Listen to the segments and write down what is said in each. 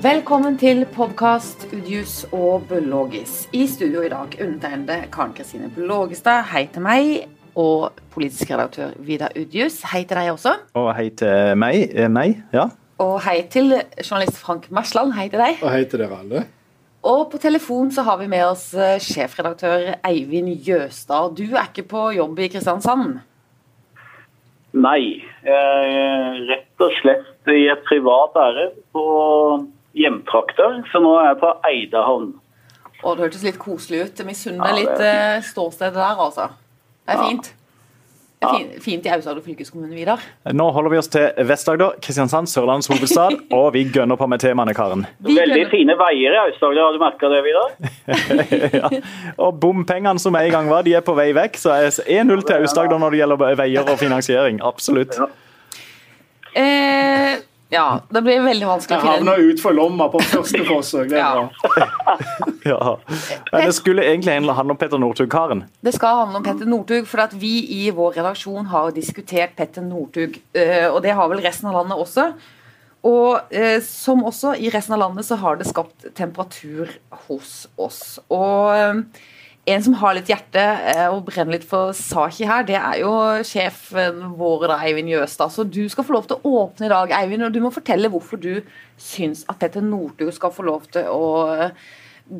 Velkommen til podkast Udjus og Bullogis. I studio i dag undertegnede Karen Kristine Bullogestad. Hei til meg. Og politisk redaktør Vidar Udjus. Hei til deg også. Og hei til meg. eh, meg ja. Og hei til journalist Frank Mersland. Hei til deg. Og hei til dere alle. Og på telefon så har vi med oss eh, sjefredaktør Eivind Jøstad. Du er ikke på jobb i Kristiansand? Nei. Eh, rett og slett i et privat ærend på hjemtrakter. Så nå er jeg på Eidehavn. Og det hørtes litt koselig ut. Misunner Ja, det- litt eh, ståstedet der, altså. Det er Ja. fint. Det er fint, fint i Aust-Agder fylkeskommune, Vidar. Nå holder vi oss til Vest-Agder, Kristiansand, Sørlandets hovedstad, og vi gønner på med temaene, Karen. Veldig fine veier i Aust-Agder, har du merka det, Vidar? ja. Og bompengene som en gang var, de er på vei vekk. Så er 1-0 til Aust-Agder når det gjelder veier og finansiering. Absolutt. Eh, ja, det blir veldig vanskelig å finne havna utfor lomma på første forsøk. Det er Ja. bra. Ja. Men det skulle egentlig handle om Petter Northug, Karen. Det skal handle om Petter Northug, for at vi i vår redaksjon har diskutert Petter Northug. eh, Og det har vel resten av landet også. Og eh, som også i resten av landet så har det skapt temperatur hos oss. Og eh, en som har litt hjerte eh, og brenner litt for Saki her, det er jo sjefen vår, Eivind Jøstad. Så du skal få lov til å åpne i dag, Eivind, og du må fortelle hvorfor du syns at Petter Northug skal få lov til å eh,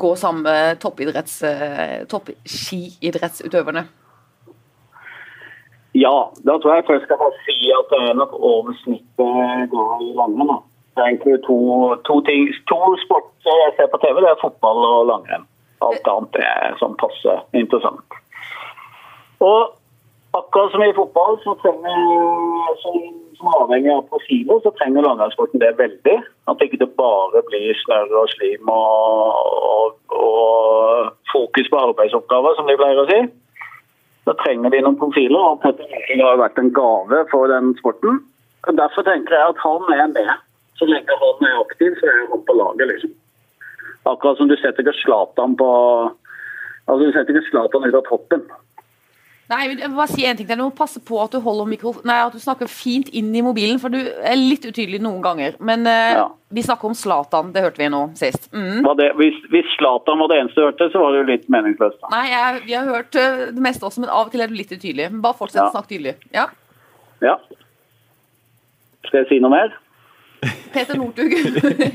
gå sammen med toppidretts, eh, toppskiidrettsutøverne. Ja, da tror jeg først skal bare si at det er nok over snittet går i langrenn. Det er egentlig to, to, ting, to sporter jeg ser på TV, det er fotball og langrenn. Alt annet er sånn passe interessant. Og akkurat som i fotball, så trenger, som, som avhengig av profiler, så trenger langrennssporten det veldig. At ikke det bare blir snørr og slim og, og, og fokus på arbeidsoppgaver, som de pleier å si. Da trenger de noen profiler, og Petter Northug har vært en gave for den sporten. Derfor tenker jeg at han er med. Så lenge han er aktiv, så er han på laget, liksom. Akkurat som du setter ikke Zlatan på Altså, du setter ikke Zlatan ut av toppen. Nei, jeg vil bare si en ting til. Du må passe på at du. Nei, at du snakker fint inn i mobilen, for du er litt utydelig noen ganger. Men eh, Ja. vi snakker om Zlatan, det hørte vi nå sist. Mm. Det, hvis, hvis Zlatan var det eneste du hørte, så var det jo litt meningsløst. da. Nei, jeg, vi har hørt eh, det meste også, men av og til er du litt utydelig. Men bare fortsett Ja. å snakke tydelig. Ja. Ja. Skal jeg si noe mer? Peter Northug.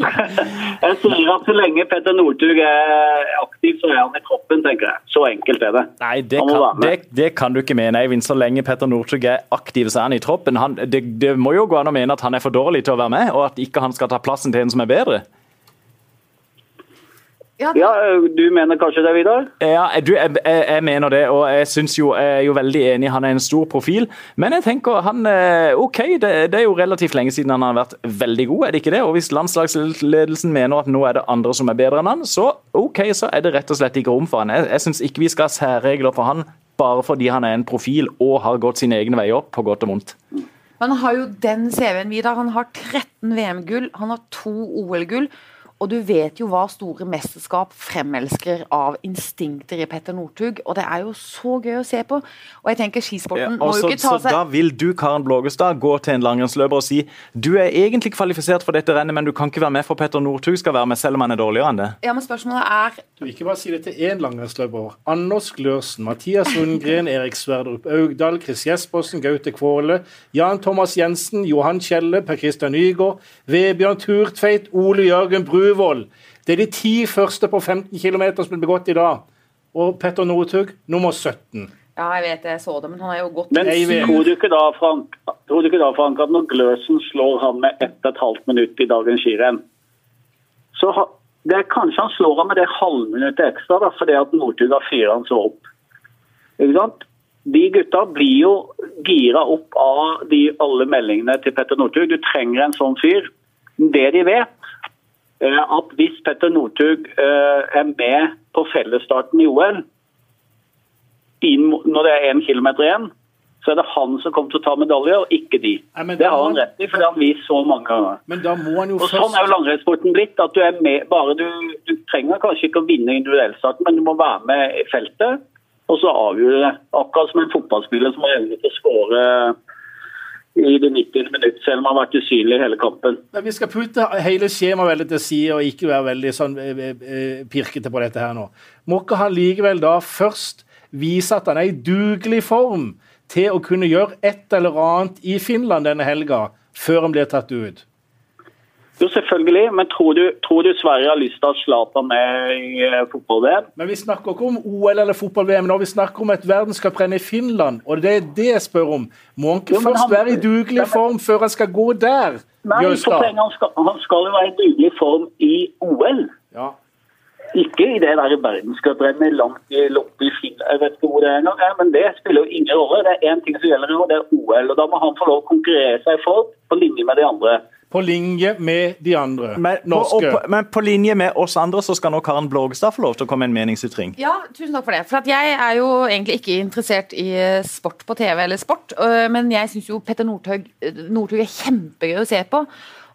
Jeg sier at så lenge Petter Northug er aktiv, så er han i troppen, tenker jeg. Så enkelt er det. Nei, det kan, det, det kan du ikke mene, Eivind. Så lenge Petter Northug er aktiv, så er han i troppen. Han, det, det må jo gå an å mene at han er for dårlig til å være med, og at ikke han skal ta plassen til en som er bedre. Ja, det- Ja, Du mener kanskje det, Vidar? Ja, du, jeg, jeg, jeg mener det, og jeg synes jo, jeg er jo veldig enig. Han er en stor profil. Men jeg tenker han eh, OK, det, det er jo relativt lenge siden han har vært veldig god, er det ikke det? Og hvis landslagsledelsen mener at nå er det andre som er bedre enn han, så OK, så er det rett og slett ikke rom for han. Jeg, jeg syns ikke vi skal ha særregler for han bare fordi han er en profil og har gått sine egne veier, på godt og vondt. Han har jo den CV-en, Vidar. Han har 13 VM-gull, han har to OL-gull. Og du vet jo hva store mesterskap fremelsker av instinkter i Petter Northug. Og det er jo så gøy å se på. Og jeg tenker skisporten må og jo så, ikke ta så seg da vil du, Karen Blågestad, gå til en langrennsløper og si du er egentlig kvalifisert for dette rennet, men du kan ikke være med for Petter Northug skal være med, selv om han er dårligere enn det. Ja, men spørsmålet er Du Ikke bare si det til én langrennsløper. Anders Glørsen, Mathias Rundgren, Erik Sverdrup Augdal, Chris Jespersen, Gaute Kvåle, Jan Thomas Jensen, Johan Kjelle, Per Christian Nygaard, Vebjørn Turtveit, Ole Jørgen Bruvoll. Det er de ti første på 15 km som blir begått i dag. Og Petter Northug nummer 17. Ja, jeg vet det, jeg så det, men han er jo godt Men tror du ikke da, Frank, tror du ikke da, Frank at når Gløsen slår han med ett og et halvt minutt i dagens skirenn, så ha, det er kanskje han slår han med det halvminuttet ekstra, da, fordi at Northug har fyrt han så opp. Ikke sant? De gutta blir jo gira opp av de alle meldingene til Petter Northug. Du trenger en sånn fyr. Det de vet, at hvis Petter Northug eh, er med på fellesstarten i OL, når det er én kilometer igjen, så er det han som kommer til å ta medalje, og ikke de. Nei, det har han rett i, for det har han vist så mange ganger. Men da må han jo Og Sånn er jo langrennssporten blitt. at Du er med, bare du, du trenger kanskje ikke å vinne individuellstarten, men du må være med i feltet, og så avgjør du det. Akkurat som en fotballspiller som har evne til å skåre i det 90. minutt, selv om han har vært usynlig hele kampen. Men Vi skal putte hele skjemaveldet til side og ikke være veldig sånn eh, eh, pirkete på dette her nå. Må ikke han likevel da først vise at han er i dugelig form til å kunne gjøre et eller annet i Finland denne helga, før han blir tatt ut? Jo, selvfølgelig. Men tror du, tror du Sverige har lyst til ha Zlatan med i uh, fotball-VM? Men vi snakker ikke om OL eller fotball-VM nå, vi snakker om et verdenscuprenn i Finland. Og det er det jeg spør om. Må han ikke først han, være i dugelig form før han skal gå der? Nei, han skal, han skal jo være i dugelig form i OL. Ja. Ikke i det der verdenscuprennet langt, langt i Finland. Jeg vet ikke hvor det er engang, men det spiller jo ingen rolle. Det er én ting som gjelder, og det er OL. og Da må han få lov å konkurrere seg for på linje med de andre. På linje med de andre men, norske. På, men på linje med oss andre så skal nå Karen Blågestad få lov til å komme med en meningsytring. Ja, tusen takk for det. For jeg er jo egentlig ikke interessert i sport på TV eller sport, men jeg syns jo Petter Northug, Northug er kjempegøy å se på.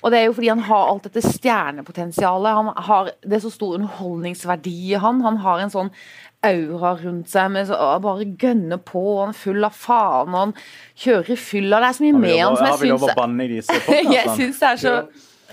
Og det er jo fordi han har alt dette stjernepotensialet. Han har, det er så stor underholdningsverdi i han. Han har en sånn aura rundt seg med så, bare gønne på. og Han er full av faen, og han kjører i fylla. Det er så mye med han som jeg syns jeg syns det er så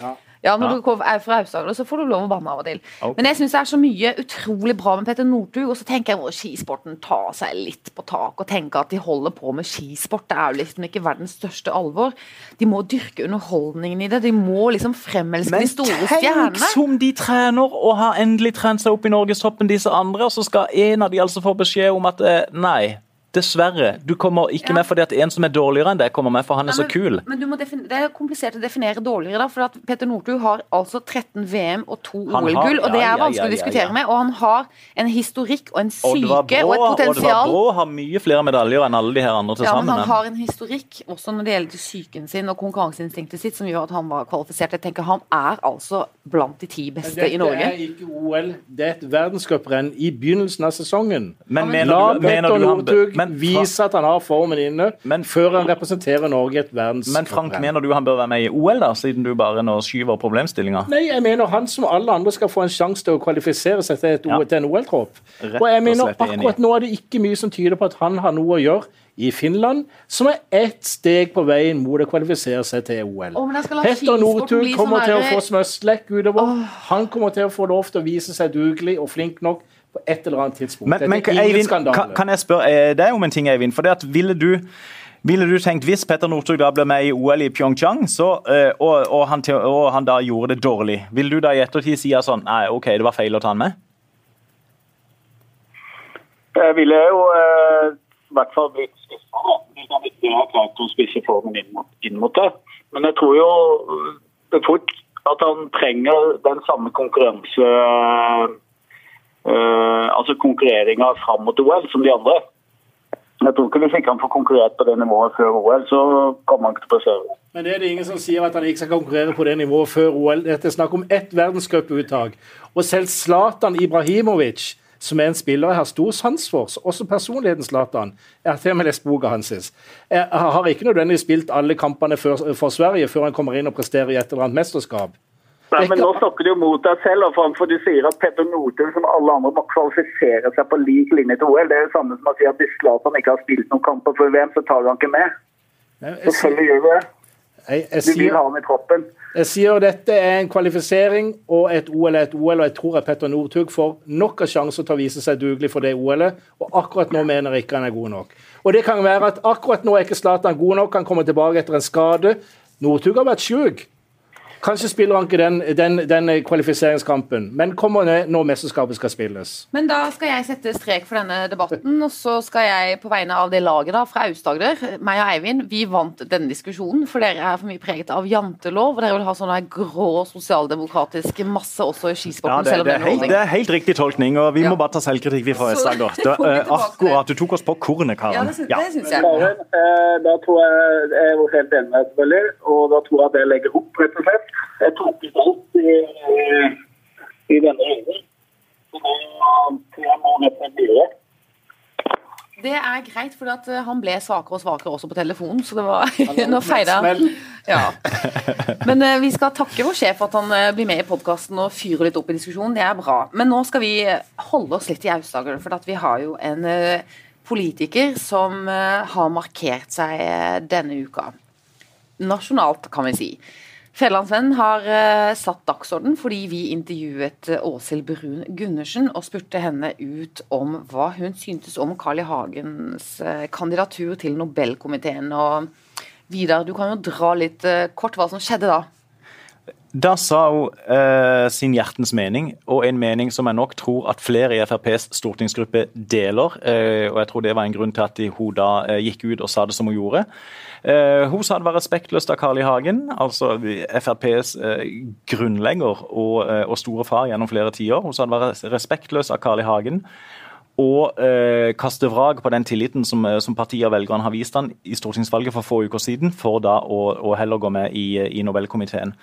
ja. Ja, når ja. du er fra Aust-Agder, så får du lov å banne av og til. Okay. Men jeg syns det er så mye utrolig bra med Petter Northug. Og så tenker jeg at skisporten tar seg litt på tak og tenker at de holder på med skisport. Det er jo liksom ikke verdens største alvor. De må dyrke underholdningen i det. De må liksom fremelske de store stjernene. Men tenk som de trener og har endelig trent seg opp i norgestoppen, disse andre, og så skal en av de altså få beskjed om at eh, nei Dessverre. Du kommer ikke ja. med fordi at en som er dårligere enn deg, kommer med for han er ja, men, så kul. Men Det er komplisert å definere dårligere, da, for at Petter Northug har altså 13 VM og to OL-gull, og det er vanskelig å diskutere med. Og han har en historikk og en syke og, og et potensial. Brå har mye flere medaljer enn alle de her andre til sammen. Ja, men han har en historikk også når det gjelder psyken sin og konkurranseinstinktet sitt, som gjør at han var kvalifisert. Jeg tenker Han er altså blant de ti beste i Norge. Dette er ikke OL, det er et verdenscuprenn i begynnelsen av sesongen. Men, men mener, du, mener du han men, vise at han har formen inne men, før han representerer Norge i et verdens Men Frank, mener du han bør være med i OL, da, siden du bare nå skyver problemstillinga? Nei, jeg mener han som alle andre skal få en sjanse til å kvalifisere seg til, et, ja. til en OL-tropp. Og jeg mener akkurat nå er det ikke mye som tyder på at han har noe å gjøre i Finland, som er ett steg på veien mot å kvalifisere seg til OL. Oh, Petter Northug kommer sånn til å få smørslekk utover. Oh. Han kommer til å få lov til å vise seg dugelig og flink nok på et eller annet tidspunkt. Men, men Eivind, kan, kan, jeg spørre, deg det er en ting, Eivind. for det at ville du ville du tenkt, Hvis Petter Northug da ble med i OL i Pyeongchang, så, eh, og, og, han, og, han, da gjorde det dårlig, ville du da i ettertid si sånn Nei, OK, det var feil å ta han med? Jeg ville jo eh, i hvert fall blitt skuffa hvis han ikke har klart å spisse formen inn mot, inn mot det. Men jeg tror jo det fort at han trenger den samme konkurranse uh, altså konkurreringa fram mot OL som de andre. Jeg tror ikke Hvis ikke han får konkurrert på det nivået før OL, så kommer han ikke til å prestere. Men er det ingen som sier at han ikke skal konkurrere på det nivået før OL. Dette er snakk om ett verdenscuputtak. Og selv Zlatan Ibrahimovic, som er en spiller jeg har stor sans for, også personligheten Zlatan, jeg har jeg har ikke nødvendigvis spilt alle kampene for Sverige før han kommer inn og presterer i et eller annet mesterskap. Nei, men Nå snakker du jo mot deg selv, for du sier at Petter Northug som alle andre må kvalifisere seg på lik linje til OL. Det er det samme som å si at hvis Zlatan ikke har spilt noen kamper for VM, så tar han ikke med. Selvfølgelig gjør du det. Jeg, jeg du vil ha han i troppen. Jeg sier dette er en kvalifisering, og et OL er et OL. Og jeg tror at Petter Northug får nok av sjanser til å vise seg dugelig for det OL-et. Og akkurat nå mener jeg ikke han er god nok. Og det kan være at akkurat nå er ikke Zlatan god nok. Han kommer tilbake etter en skade. Northug har vært sjuk. Kanskje spiller han ikke den, den, den, kvalifiseringskampen, men kommer ned når mesterskapet skal spilles. Men da skal jeg sette strek for denne debatten, og så skal jeg på vegne av det laget da, fra Aust-Agder, meg og Eivind, vi vant denne diskusjonen, for dere er for mye preget av jantelov, og dere vil ha sånn grå sosialdemokratisk masse også i skisporten. Ja, det, det, er helt, det, er helt, riktig tolkning, og vi ja. må bare ta selvkritikk, vi fra Aust-Agder. Eh, akkurat, du tok oss på kornet, Karen. Ja, det, syns, ja. det syns jeg. Karen, da tror jeg, jeg er helt enig med deg, og da tror jeg at det legger opp, rett og slett jeg tok ut alt i, i denne runden. Så jeg må nesten videre. Det er greit, for eh, han ble svakere og svakere også på telefonen. Så det var Nå feida ja. Men uh, vi skal takke vår sjef for at han uh, blir med i podkasten og fyrer litt opp i diskusjonen. Det er bra. Men nå skal vi holde oss litt i Aust-Agder, for vi har jo en uh, politiker som har markert seg denne uka. nasjonalt, kan vi si. Fjellandsvennen har uh, satt dagsorden fordi vi intervjuet uh, Åshild Brun Gundersen og spurte henne ut om hva hun syntes om Carl I. Hagens uh, kandidatur til Nobelkomiteen. Og Vidar, du kan jo dra litt kort hva som skjedde da. Da sa hun sin hjertens mening, og en mening som jeg nok tror at flere i FrPs stortingsgruppe deler. og jeg tror det var en grunn til at hun da gikk ut og sa det som hun gjorde. Uh, hun sa det var respektløst av Carl I. Hagen, altså FrPs eh, grunnlegger og, uh, og, store far gjennom flere tiår. Hun sa det var respektløst av Carl I. Hagen å kaste vrak på den tilliten som, som partiet og velgerne har vist han i stortingsvalget for få uker siden, for da å, å heller gå med i, i Nobelkomiteen.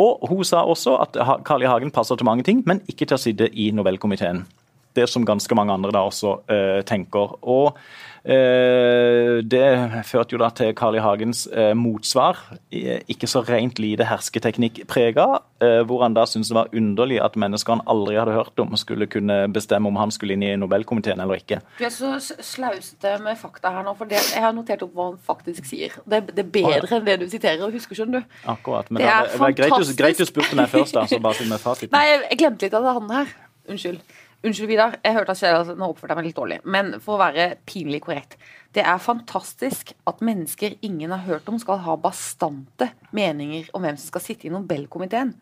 Og Hun sa også at Carl I. Hagen passer til mange ting, men ikke til å sitte i Nobelkomiteen. Det som ganske mange andre da også tenker. Og Eh, det førte jo da til Carl I. Hagens eh, motsvar, ikke så rent lite hersketeknikkprega, eh, hvor han da syntes det var underlig at mennesker han aldri hadde hørt om, skulle kunne bestemme om han skulle inn i Nobelkomiteen eller ikke. Du er så slausete med fakta her nå, for det, jeg har notert opp hva han faktisk sier. Det, det er bedre enn det du siterer og husker, skjønner du. Akkurat. Men det er, det det greit, greit du spurte meg først, da, så bare si med fasiten. Nei, jeg glemte litt av det han her. Unnskyld. Unnskyld, Vidar. Jeg hørte at altså, Nå oppførte jeg meg litt dårlig. Men for å være pinlig korrekt. Det er fantastisk at mennesker ingen har hørt om, skal ha bastante meninger om hvem som skal sitte i Nobelkomiteen,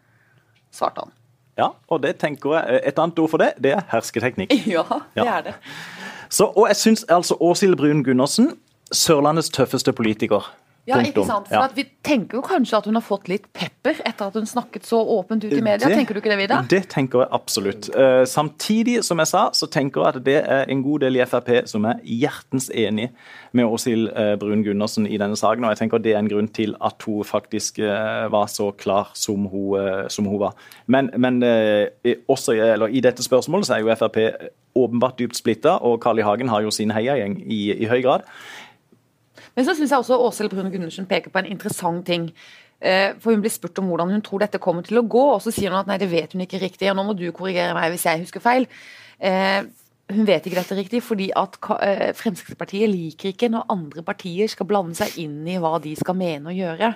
svarte han. Ja, og det tenker jeg, Et annet ord for det, det er hersketeknikk. Ja, det ja. er det. Så, og jeg syns altså Åshild Brun Gundersen, Sørlandets tøffeste politiker. Ja, ikke sant? For ja. Vi tenker jo kanskje at hun har fått litt pepper etter at hun snakket så åpent ut i media. Det, tenker du ikke det, Vidar? Det tenker jeg absolutt. Uh, samtidig, som jeg sa, så tenker jeg at det er en god del i Frp som er hjertens enig med Åshild uh, Brun Gundersen i denne saken. Og jeg tenker det er en grunn til at hun faktisk uh, var så klar som hun, som hun var. Men, men også eller, i dette spørsmålet så er jo Frp åpenbart dypt splitta, og Carl I. Hagen har jo sin heiagjeng i, i høy grad. Men så syns jeg også Åshild Brun Gundersen peker på en interessant ting. Eh, for Hun blir spurt om hvordan hun tror dette kommer til å gå, og så sier hun at nei, det vet hun ikke riktig. og Nå må du korrigere meg hvis jeg husker feil. Eh, hun vet ikke dette riktig, fordi at eh, Fremskrittspartiet liker ikke når andre partier skal blande seg inn i hva de skal mene og gjøre.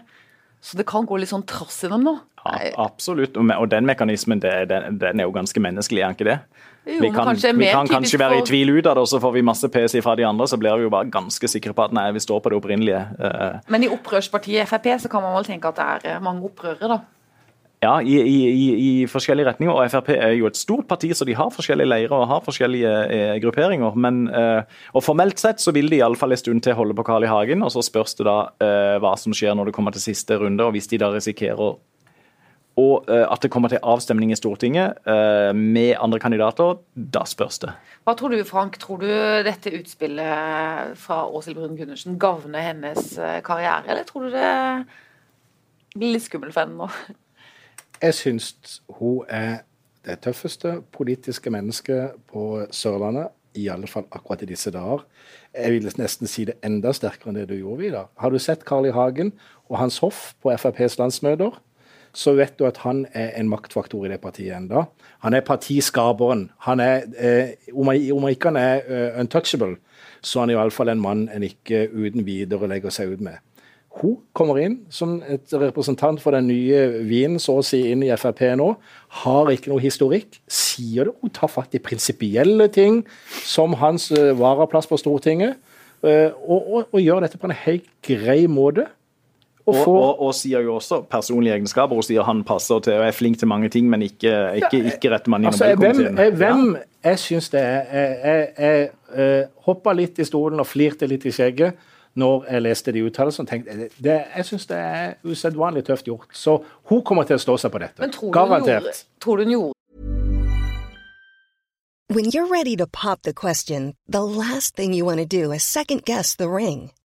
Så det kan gå litt sånn trass i dem nå. Ja, absolutt. Og den mekanismen den, er jo ganske menneskelig, er den ikke det? Jo, vi kan, kanskje, vi kan kanskje være i tvil ut av det, og så får vi masse PC fra de andre, så blir vi jo bare ganske sikre på at nei, vi står på det opprinnelige. Uh. Men i opprørspartiet Frp så kan man vel tenke at det er eh, mange opprørere, da? Ja, i, i, i, forskjellige retninger. Og Frp er jo et stort parti, så de har forskjellige leirer og har forskjellige eh, grupperinger. Men, eh, og Formelt sett så vil de iallfall en stund til holde på Carl I. Hagen. og Så spørs det da eh, hva som skjer når det kommer til siste runde. og Hvis de da risikerer og uh, at det kommer til avstemning i Stortinget uh, med andre kandidater, da spørs det. Hva tror du, Frank? Tror du dette utspillet fra Åshild Brun Gundersen gagner hennes uh, karriere, eller tror du det blir litt skummelt for henne nå? Jeg syns hun er det tøffeste politiske mennesket på Sørlandet. I alle fall akkurat i disse dager. Jeg vil nesten si det enda sterkere enn det du gjorde, Vidar. Har du sett Carl I. Hagen og hans hoff på FrPs landsmøter? Så vet du at han er en maktfaktor i det partiet enda. Han er partiskaperen. Han er, eh, om, han ikke han er uh, untouchable, så er han iallfall en mann en ikke uten videre legger seg ut med. Hun kommer inn som et representant for den nye Wien, så å si inn i Frp nå. Har ikke noe historikk. Sier det. Hun tar fatt i prinsipielle ting, som hans uh, varaplass på Stortinget. Uh, og, og, og, gjør dette på en helt grei måte. Og, og, og, og, sier jo også personlige egenskaper. Hun sier han passer til og er flink til mange ting, men ikke, ikke, ikke rett mann i altså, Nobelkomiteen. Hvem, hvem ja. jeg syns det er Jeg, jeg, jeg, jeg hoppa litt i stolen og flirte litt i skjegget når jeg leste de uttalelsene. tenkte det, Jeg syns det er usedvanlig tøft gjort. Så hun kommer til å stå seg på dette. Men tror Garantert. Gjorde, tror du hun gjorde When you're ready to pop the question, the last thing you want to do is second guess the ring.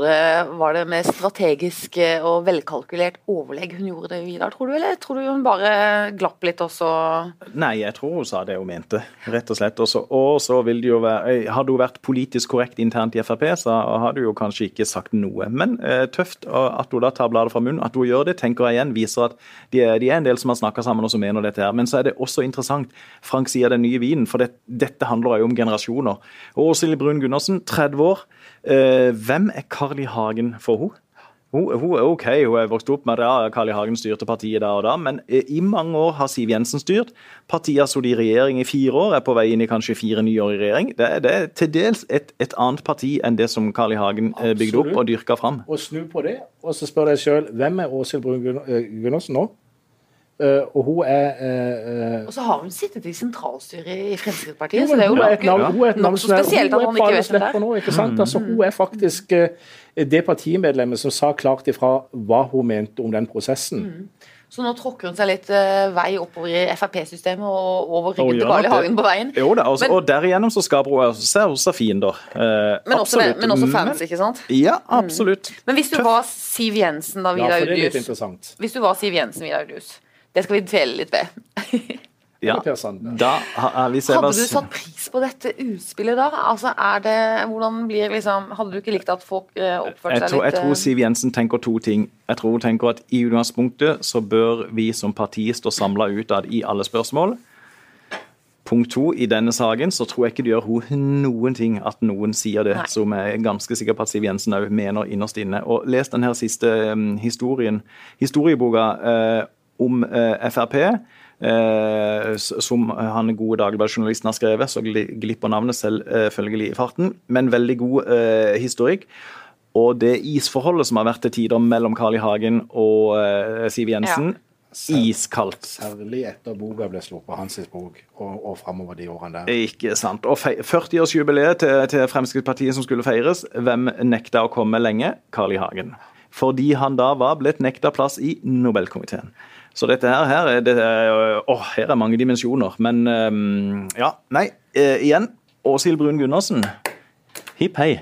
Var det med strategisk eh, og velkalkulert overlegg hun gjorde det, Vidar, tror du? Eller tror du hun bare glapp litt, og så Nei, jeg tror hun sa det hun mente, rett og slett. Også, og så vil det jo være Hadde hun vært politisk korrekt internt i Frp, så hadde hun jo kanskje ikke sagt noe. Men eh, tøft at hun da tar bladet fra munnen. At hun gjør det, tenker jeg igjen, viser at de er, de er en del som har snakka sammen og som mener dette her. Men så er det også interessant. Frank sier den nye vinen, for det, dette handler jo om generasjoner. Og Åshild Brun Gundersen, 30 år. Eh, hvem er Carl I. Hagen for henne? Hun, hun, er OK, hun er vokst opp med det, Carl I. Hagen styrte partiet da og da, men eh, i mange år har Siv Jensen styrt. Partiet har sittet i regjering i fire år, er på vei inn i kanskje fire nye år i regjering. Det, det er til dels et, et, annet parti enn det som Carl I. Hagen Absolutt. Eh, bygde opp og dyrka fram. Og snu på det, og så spør deg sjøl hvem er Åshild Brun Gundersen nå? Uh, og hun er uh, Og så har hun sittet i sentralstyret i Fremskrittspartiet, så det er jo noe, navn, hun er et navn som spesielt at man ikke vet hvem det er. Nå, ikke sant? Altså, hun er faktisk uh, det partimedlemmet som sa klart ifra hva hun mente om den prosessen. Mm. Så nå tråkker hun seg litt vei oppover i Frp-systemet og over ryggen til Carl I. Hagen på veien. Jo da, også, men, og derigjennom så skaper hun seg også fiender. men, også, men, også, fans, ikke sant? Ja, absolutt. Mm. Men hvis du Tøff. var Siv Jensen, da, Vidar ja, Udjus Hvis du var Siv Jensen, Vidar Udjus det skal vi dvele litt ved. Ja, da, er vi Hadde du satt pris på dette utspillet da? Altså, er det, hvordan blir liksom, Hadde du ikke likt at folk eh, oppførte seg litt Jeg tror Siv Jensen tenker to ting. Jeg tror hun tenker at i utgangspunktet så bør vi som parti stå samla utad i alle spørsmål. Punkt to, i denne saken så tror jeg ikke det gjør hun noen ting at noen sier det, Nei. som jeg er ganske sikker på at Siv Jensen òg mener innerst inne. Og Les denne siste um, historien, historieboka. Uh, om eh, Frp. Eh, som han gode Dagbladet-journalisten har skrevet, så glipper navnet selvfølgelig i farten. Men veldig god eh, historikk. Og det isforholdet som har vært til tider mellom Carl I. Hagen og Siv Jensen, ja. iskaldt. Særlig etter boka ble sluppet, hans bok, og, og framover de årene der. Ikke sant. Og 40-årsjubileet til, til, Fremskrittspartiet som skulle feires, hvem nekta å komme lenge? Carl I. Hagen. Fordi han da var blitt nekta plass i Nobelkomiteen. Så dette her, her, er, det, å, her er mange dimensjoner. Men um, ja, nei. Uh, igjen, Åshild Brun Gundersen. Hipp hei.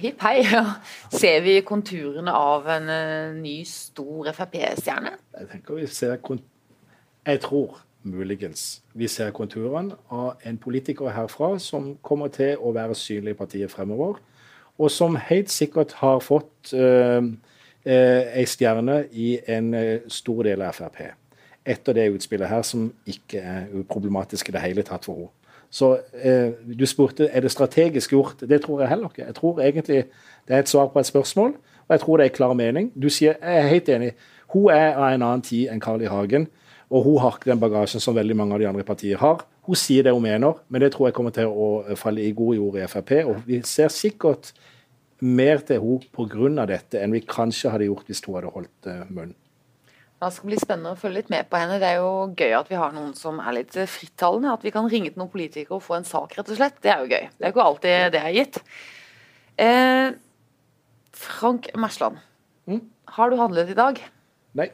Hipp hei. Ja. Ser vi konturene av en ny, stor Frp-stjerne? Jeg tenker vi ser Jeg tror muligens vi ser konturene av en politiker herfra som kommer til å være synlig i partiet fremover, og som helt sikkert har fått uh, eh, ei stjerne i en eh, stor del av Frp. Etter det utspillet her, som ikke er uproblematisk i det hele tatt for henne. Så eh, du spurte er det strategisk gjort. Det tror jeg heller ikke. Jeg tror egentlig det er et svar på et spørsmål, og jeg tror det er klar mening. Du sier, Jeg er helt enig. Hun er av en annen tid enn Carl I. Hagen, og hun har ikke den bagasjen som veldig mange av de andre partiene har. Hun sier det hun mener, men det tror jeg kommer til å falle i god jord i Frp. Og vi ser sikkert mer til henne pga. dette enn vi kanskje hadde gjort hvis hun hadde holdt uh, munn. Det skal bli spennende å følge litt med på henne. Det er jo gøy at vi har noen som er litt frittalende. At vi kan ringe til noen politikere og få en sak, rett og slett. Det er jo gøy. Det er ikke alltid det er gitt. Eh, Frank Mersland, mm? har du handlet i dag? Nei.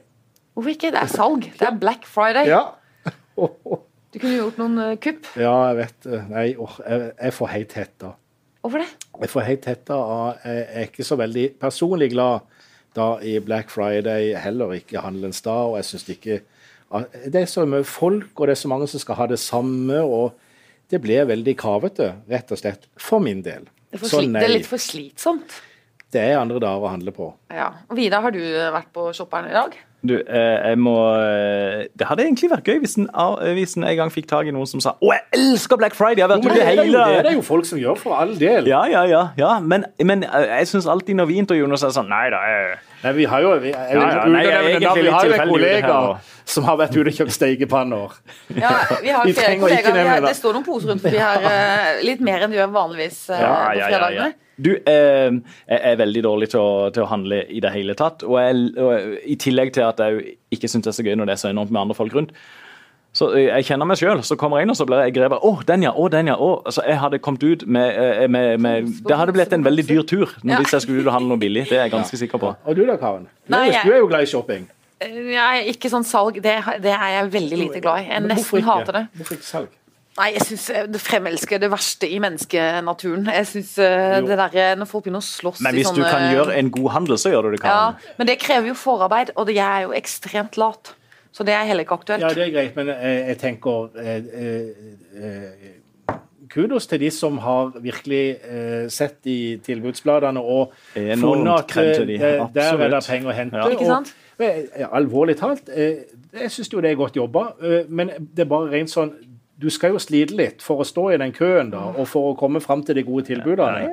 Hvorfor ikke? Det er salg. Det er Black Friday. Ja. du kunne gjort noen uh, kupp. Ja, jeg vet Nei, oh, jeg, jeg får helt hetta. Hvorfor det? Jeg får helt hetta av Jeg er ikke så veldig personlig glad da i Black Friday, heller ikke handelens dag. Og jeg syns ikke Det er så mye folk, og det er så mange som skal ha det samme. og det blir veldig kravete, rett og slett, for min del. Det er, det er litt for slitsomt? Det er andre dager å handle på. Ja. Og Vidar, har du vært på shopperen i dag? Du, eh, jeg må eh, Det hadde egentlig vært gøy hvis en, hvis en en gang fikk tak i noen som sa 'Å, jeg elsker Black Friday!' Jeg har vært jo, det, hele... det, er det er jo folk som gjør, for all del. Ja, ja, ja. ja. Men, men eh, jeg syns alltid når vi intervjuer noen, så er det sånn Nei da. Jeg... Nei, vi har jo vi, jeg, ja, ja, nei, jeg, jeg, vi har jo en kollega som har vært ute og kjøpt steikepanner. Ja, vi har flere kollegaer. Det står noen poser rundt forbi her, litt mer enn vi gjør vanligvis på fredagene. Du, eh, jeg er veldig dårlig til å, til å, handle i det hele tatt. Og, jeg, og I tillegg til at jeg ikke syns det er så gøy når det er så enormt med andre folk rundt. Så eh, Jeg kjenner meg sjøl, så kommer jeg inn og så blir jeg grepet. Å, den ja! Å, den ja! Å. Altså, jeg hadde kommet ut med, eh, med, med, Det hadde blitt en veldig dyr tur ja. hvis jeg skulle ut og handle noe billig. Det er jeg ganske sikker på. Og du da, Karen? Du, Nei, du er jo glad i shopping. Ja, ikke sånn salg. Det, det, er jeg veldig lite glad i. Jeg nesten hater det. Hvorfor ikke salg? Nei, jeg syns det fremelsker det verste i menneskenaturen. Jeg synes uh, det der, Når folk begynner å slåss Men hvis sånne, du kan gjøre en god handel, så gjør du det, ja, Men det krever jo forarbeid, og jeg er jo ekstremt lat. Så det er heller ikke aktuelt. Ja, det er greit, men jeg, jeg tenker eh, eh, eh, Kudos til de som har virkelig eh, sett i tilbudsbladene og Enormt funnet at de, eh, der er det penger å hente. Ja. Ikke sant? Og, eh, alvorlig talt, eh, jeg syns jo det er godt jobba, eh, men det er bare rent sånn Du skal jo slite litt for å stå i den køen da, og for å komme fram til de gode tilbudene.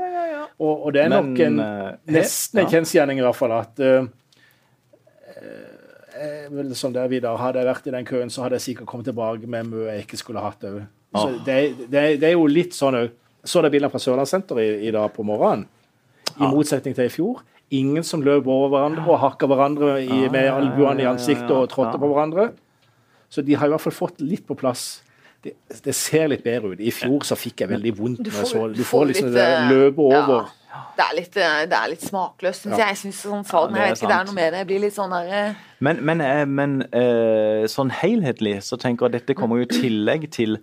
Og, og det er nok en, eh, nesten en ja. kjensgjerning i hvert fall at uh, vel som det, videre, Hadde jeg vært i den køen, så hadde jeg sikkert kommet tilbake med mye jeg ikke skulle hatt òg. Så det, det, det er jo litt sånn òg. Så det bildene fra Sørlandssenteret i, i dag på morgenen. I motsetning til i fjor. Ingen som løp over hverandre og hakka hverandre i, med albuene i ansiktet og trådte på hverandre. Så de har i hvert fall fått litt på plass. Det, det ser litt bedre ut. I fjor så fikk jeg veldig vondt. Du når jeg får- så, du får liksom litt, det eh, over. Ja, det, er litt, eh, det er litt smakløst, syns Ja. jeg. Jeg synes sånn salg, Ja, jeg er vet ikke, det er noe med det. Jeg blir litt sånn der eh, Men, men, men eh, sånn helhetlig så tenker jeg at dette kommer jo i tillegg til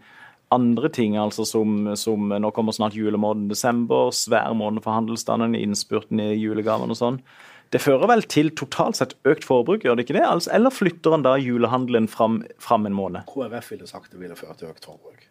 andre ting, altså som, som Nå kommer snart julemåneden desember, svær måned for handelsstanden, innspurten i julegavene og sånn. Det fører vel til totalt sett økt forbruk, gjør det ikke det? Altså, eller flytter han da julehandelen fram, fram en måned? KrF ville sagt det ville ført til økt forbruk.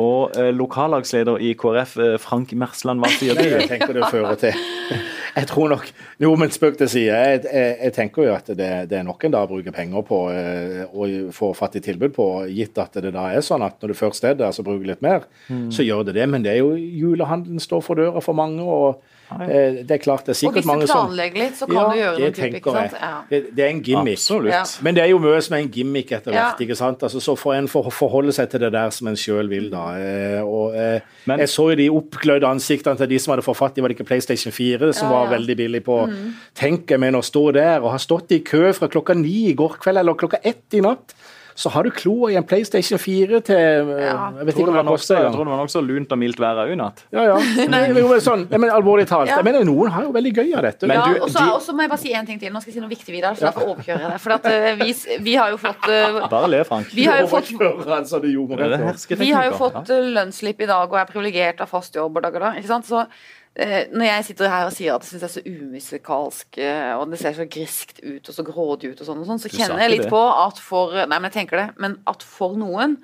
Og eh, lokallagsleder i KrF, eh, Frank Mersland, hva sier du? jeg tenker det fører til Jeg tror nok Jo, men spøk til side. Jeg, jeg, jeg tenker jo at det, det er noen da å bruke penger på eh, og få fattig tilbud på, gitt at det da er sånn at når du først er der, så bruker du litt mer. Så gjør det det. Men det er jo julehandelen står for døra for mange, og det er klart det er sikkert mange som Og hvis du planlegger litt, så kan du gjøre noe type, ikke sant? Ja. Det, det er en gimmick. Absolutt. Ja. Men det er jo mye som er en gimmick etter Ja. hvert. ikke sant? Altså, så får en for, forholde seg til det der som en sjøl vil, da. Eh, og, eh, Men- jeg så jo de oppglødde ansiktene til de som hadde fått fatt i var det ikke PlayStation 4, som Ja, var veldig billig på Tenk jeg mener å stå der og ha stått i kø fra klokka ni i går kveld eller klokka ett i natt. Så har du kloa i en PlayStation 4 til eh, Ja. Jeg vet Tror ikke hva det koster jeg tror det var nokså lunt og mildt vær òg i natt? Ja, ja. Nei, men sånn, men alvorlig talt. Ja. Jeg mener, noen har jo veldig gøy av dette. Ja, og så må jeg bare si en ting til. Nå skal jeg si noe viktig, Vidar. Så derfor overkjører jeg deg. For at, eh, vi, vi har jo fått eh, Bare le, Frank. Vi har jo fått. Vi har jo fått lønnsslipp i dag og er privilegert av fast jobb. og dager da, ikke sant? Så Når jeg sitter her og sier at jeg syns det er så umusikalsk eh, og det ser så griskt ut og så grådig ut, og sånn, og sånn, så kjenner jeg litt det. på at for Nei, men jeg tenker det. Men at for noen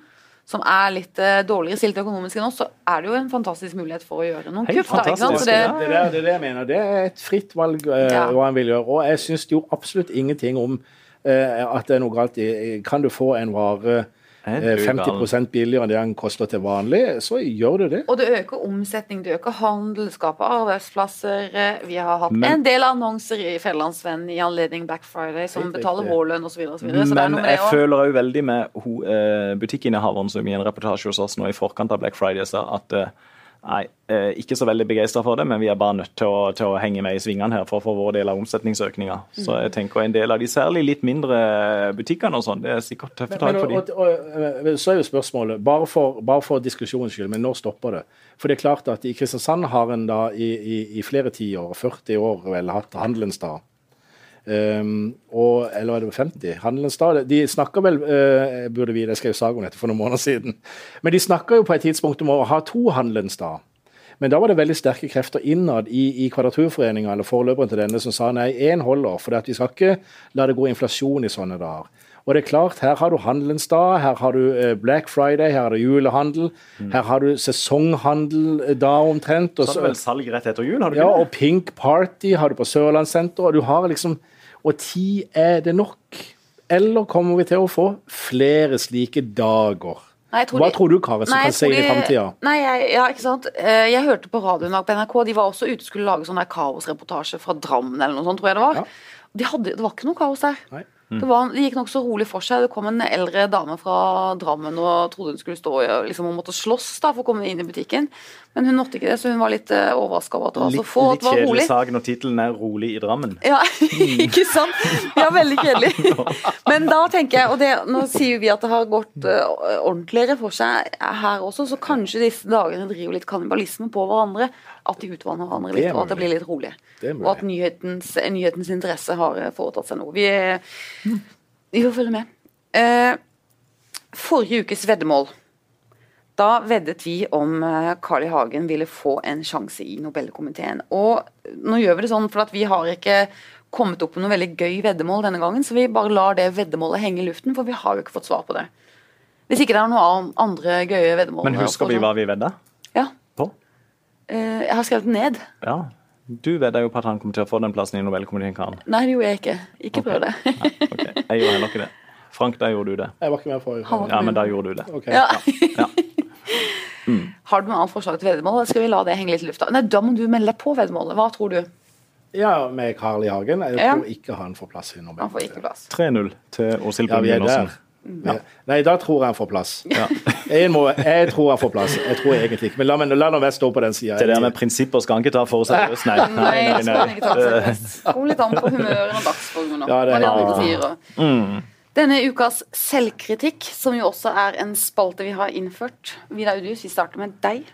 som er litt eh, dårligere stilt økonomisk enn oss, så er det jo en fantastisk mulighet for å gjøre noen kupp. det, ja. Det, det er det jeg mener. Det er et fritt valg uh, Ja. hva en vil gjøre. Og jeg syns jo absolutt ingenting om uh, at det er noe galt i Kan du få en vare eh, 50 billigere enn det den koster til vanlig, så gjør du det. Og det øker omsetning, det øker handel, skaper arbeidsplasser. eh, Vi har hatt Men- en del annonser i Fjellandsvennen i anledning Black Friday som betaler vår lønn osv. Er Men noe med jeg også. føler òg veldig med eh, butikkinnehaveren som i en reportasje hos oss nå i forkant av Black Friday sa at eh, nei, eh, ikke så veldig begeistra for det, men vi er bare nødt til å, til å henge med i svingene her for å få vår del av omsetningsøkninga. Så Mm. jeg tenker en del av de særlig litt mindre butikkene og sånn, det er sikkert tøffe tak for dem. de. så er jo spørsmålet, bare for, bare for diskusjonens skyld, men når stopper det? For det er klart at i Kristiansand har en da i, i, i flere tiår, 40 år vel, hatt Handelens dag. Um, og, eller var det 50? Handelens dag. De snakker vel uh, burde vi, jeg skrev sak om dette for noen måneder siden. Men de snakker jo på et tidspunkt om å ha to Handelens dag. Men da var det veldig sterke krefter innad i, i Kvadraturforeninga eller forløperen til denne som sa nei, én holder, for vi skal ikke la det gå inflasjon i sånne dager. Og det er klart, Her har du handelens dag, her har du eh, Black Friday, her har du julehandel, her har du sesonghandel eh, da omtrent. og Så er det vel salg rett etter jul, har du ja, det? Ja, og Pink Party har du på Sørlandssenteret, og du har liksom Og tid er det nok? Eller kommer vi til å få flere slike dager? Nei, tror Hva de- tror du, Kare, som kan se inn i framtida? Nei, jeg, ja, ikke sant. Eh, Jeg hørte på radioen på NRK, de var også ute og skulle lage sånn der kaosreportasje fra Drammen eller noe sånt, tror jeg det var. Ja. De hadde, det var ikke noe kaos der. Nei. Det, var, det gikk nokså rolig for seg. Det kom en eldre dame fra Drammen og trodde hun skulle stå og liksom, hun måtte slåss da, for å komme inn i butikken. Men hun måtte ikke det, så hun var litt uh, overraska over at det var så få. Litt, litt kjedelig sak når tittelen er 'Rolig i Drammen'. Ja, ikke sant? Ja, veldig kjedelig. Men da tenker jeg, og det, nå sier vi at det har gått eh, ordentligere for seg her også, så kanskje disse dagene driver litt kannibalisme på hverandre. At de utvanner hverandre litt, og at det blir litt rolig. Og at nyhetens, nyhetens interesse har eh, foretatt seg noe. Vi, eh, vi får følge med. Eh, forrige ukes veddemål Da veddet vi om eh, Carl I. Hagen ville få en sjanse i Nobelkomiteen. Og nå gjør vi det sånn for at vi har ikke kommet opp med noe veldig gøy veddemål denne gangen, så vi bare lar det veddemålet henge i luften, for vi har jo ikke fått svar på det. Hvis ikke det er noen andre gøye veddemål. Men husker vi hva vi vedda? Eh, Jeg har skrevet den ned. Ja. Du vedder jo på at han kommer til å få den plassen i Nobelkomiteen, Karen. Nei, det gjorde jeg ikke. Ikke prøv det. Nei, ok. Jeg gjorde heller ikke det. Frank, da gjorde du det. Jeg var ikke med forrige Ja, men da gjorde du det. Okay. Ja. Ja. Har du noe annet forslag til veddemål, skal vi la det henge litt i lufta? Nei, Da må du melde deg på veddemålet. Hva tror du? Ja, med Carl I. Hagen. Jeg Ja. tror ikke han får plass i Han Nobel. får ikke plass. 3-0 til Åshild Ja, Vi- Nei, da tror jeg han får plass. Ja. Jeg, må, jeg tror han får plass. Jeg tror egentlig ikke. Men la, meg- la nå være stå på den sida. Det der med prinsipper skal han ikke ta for seriøst, nei. Nei, Nei, det nei, nei. ikke ta for seriøst. Kommer litt an på humøret og dagsformen. Ja, det og- Mm. Denne ukas selvkritikk, som jo også er en spalte vi har innført. Vidar Udius, vi starter med deg.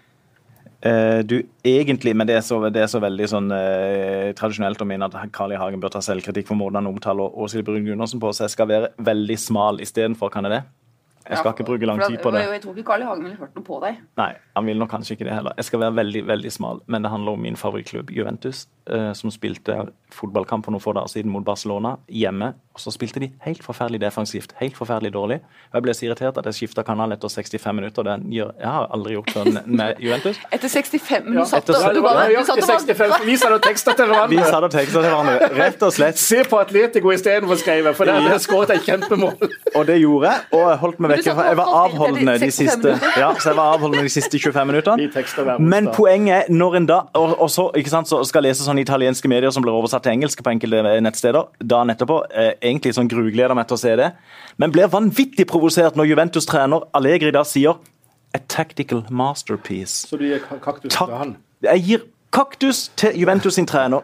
Eh, du, egentlig, men det er så, det er så veldig sånn eh, tradisjonelt å mene at Carl I. Hagen bør ta selvkritikk for måten han omtaler Åshild Brun-Gundersen på, så jeg skal være veldig smal istedenfor, kan jeg det? Jeg skal ikke bruke lang tid på det. Jeg tror ikke Carl I. Hagen ville hørt noe på deg. Nei, han vil nok kanskje ikke det heller. Jeg skal være veldig veldig smal, men det handler om min favorittklubb Juventus, eh, som spilte fotballkamp for noen få dager siden mot Barcelona hjemme. Og så spilte de helt forferdelig defensivt, helt forferdelig dårlig. Og jeg ble så irritert at jeg skifta kanal etter 65 minutter. Det gjør, jeg har aldri gjort sånn med Juventus. Etter 65 minutter? Ja, satt etter- Ja, du bare- du nøyaktig satt og bare- 65. Vi hadde tekster til Vi satt og teksta til hverandre, rett og slett. Se på Atletico istedenfor skrevet, for der ble det skåret et kjempemål. Og det gjorde jeg, og jeg holdt meg satt Jeg var avholdende de siste, ja, så jeg var avholdende de siste 25 minuttene. Men poenget er, når en da og, og så, ikke sant, så skal lese sånne italienske medier som blir oversatt til engelsk på enkelte nettsteder, dagen etterpå, eh, egentlig sånn grugleder meg til å se det, men blir vanvittig provosert når Juventus-trener Allegri da sier A tactical masterpiece. Så du gir kaktus Takk. til han? Jeg gir kaktus til Juventus sin trener.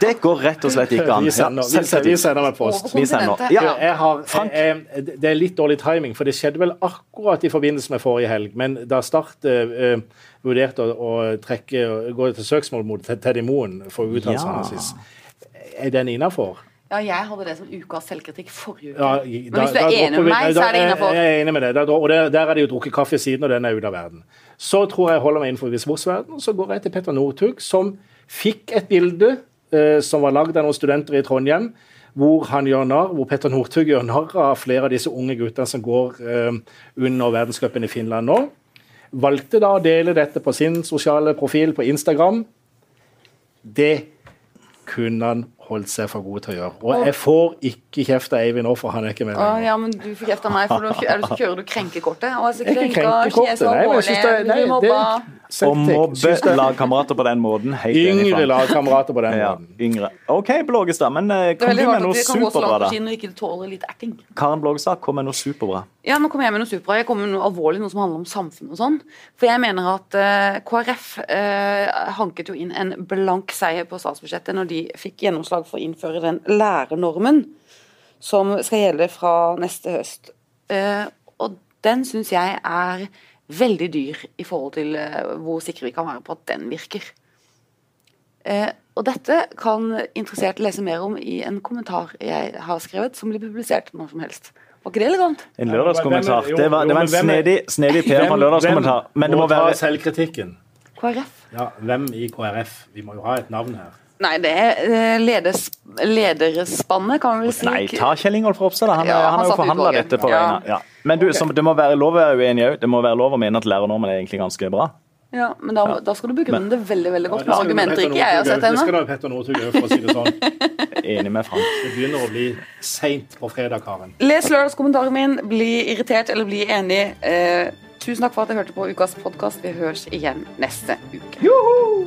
Det går rett og slett ikke an. Vi sender, Ja, vi sender, vi med post. Vi sender. Ja. Jeg har, jeg, jeg, det er litt dårlig timing, for det skjedde vel akkurat i forbindelse med forrige helg. Men da Start uh, vurderte å, å trekke, gå til søksmål mot Teddy Moen for uttalelsene Ja. hans, er den innafor? Ja, jeg hadde det som ukas selvkritikk forrige uke. Ja, Men hvis du er enig med meg, så er det innafor. Jeg er enig med deg. Da- Og det, der er det jo drukket kaffe siden, og den er ute av verden. Så tror jeg jeg holder meg innenfor sportsverdenen. Så går jeg til Petter Northug, som fikk et bilde eh, som var lagd av noen studenter i Trondheim, hvor han gjør narr, hvor Petter Northug gjør narr av flere av disse unge guttene som går eh, under verdenscupen i Finland nå. Valgte da å dele dette på sin sosiale profil på Instagram. Det kunne han holdt seg for god til å gjøre. Og jeg får ikke kjeft av Eivind nå, for han er ikke med Å, lenger. ja, men du får kjeft av meg, for da er du så kjører du krenkekortet. Og så Jeg er ikke krenka, krenkekortet, nei, men jeg synes det, nei, det Å mobbe lagkamerater på den måten. Helt Yngre lagkamerater på den Ja, måten. yngre. OK, Blågestad, men eh, kom du med noe superbra, da? og ikke tåler litt erting. Karen Blågestad, kom med noe superbra. Ja, nå kommer jeg med noe superbra. Jeg kommer med noe alvorlig, noe som handler om samfunn og sånn. For jeg mener at uh, KrF uh, hanket jo inn en blank seier på statsbudsjettet når de fikk gjennomslag for å innføre den lærernormen som skal gjelde fra neste høst. Uh, og den syns jeg er veldig dyr i forhold til eh, hvor sikre vi kan være på at den virker. Eh, og dette kan interessert lese mer om i en kommentar jeg har skrevet, som blir publisert når som helst. Var ikke det elegant? En lørdagskommentar. Det var, det var en snedig, snedig PR på en lørdagskommentar. Men det må være selvkritikken? KrF? Ja, hvem i KrF? Vi må jo ha et navn her. Nei, det er lederspannet, kan vi vel si. Nei, ta Kjell Ingolf Ropstad. da. Han, Ja, han han har jo forhandla dette på Ja. vegne ja. Men du, som, det må være lov å være uenig òg. Det må være lov å mene at lærernormen er egentlig ganske bra. Ja, men da, da skal du begrunne det veldig veldig godt med Ja, argumenter ikke jeg har sett gjøre. Det skal da Petter Northug gjøre, for å si det sånn. Enig med Frank. Det begynner å bli seint på fredag, Karen. Les lørdagskommentaren min, bli irritert eller bli enig. Eh, tusen takk for at dere hørte på ukas podkast. Vi høres igjen neste uke. Joho!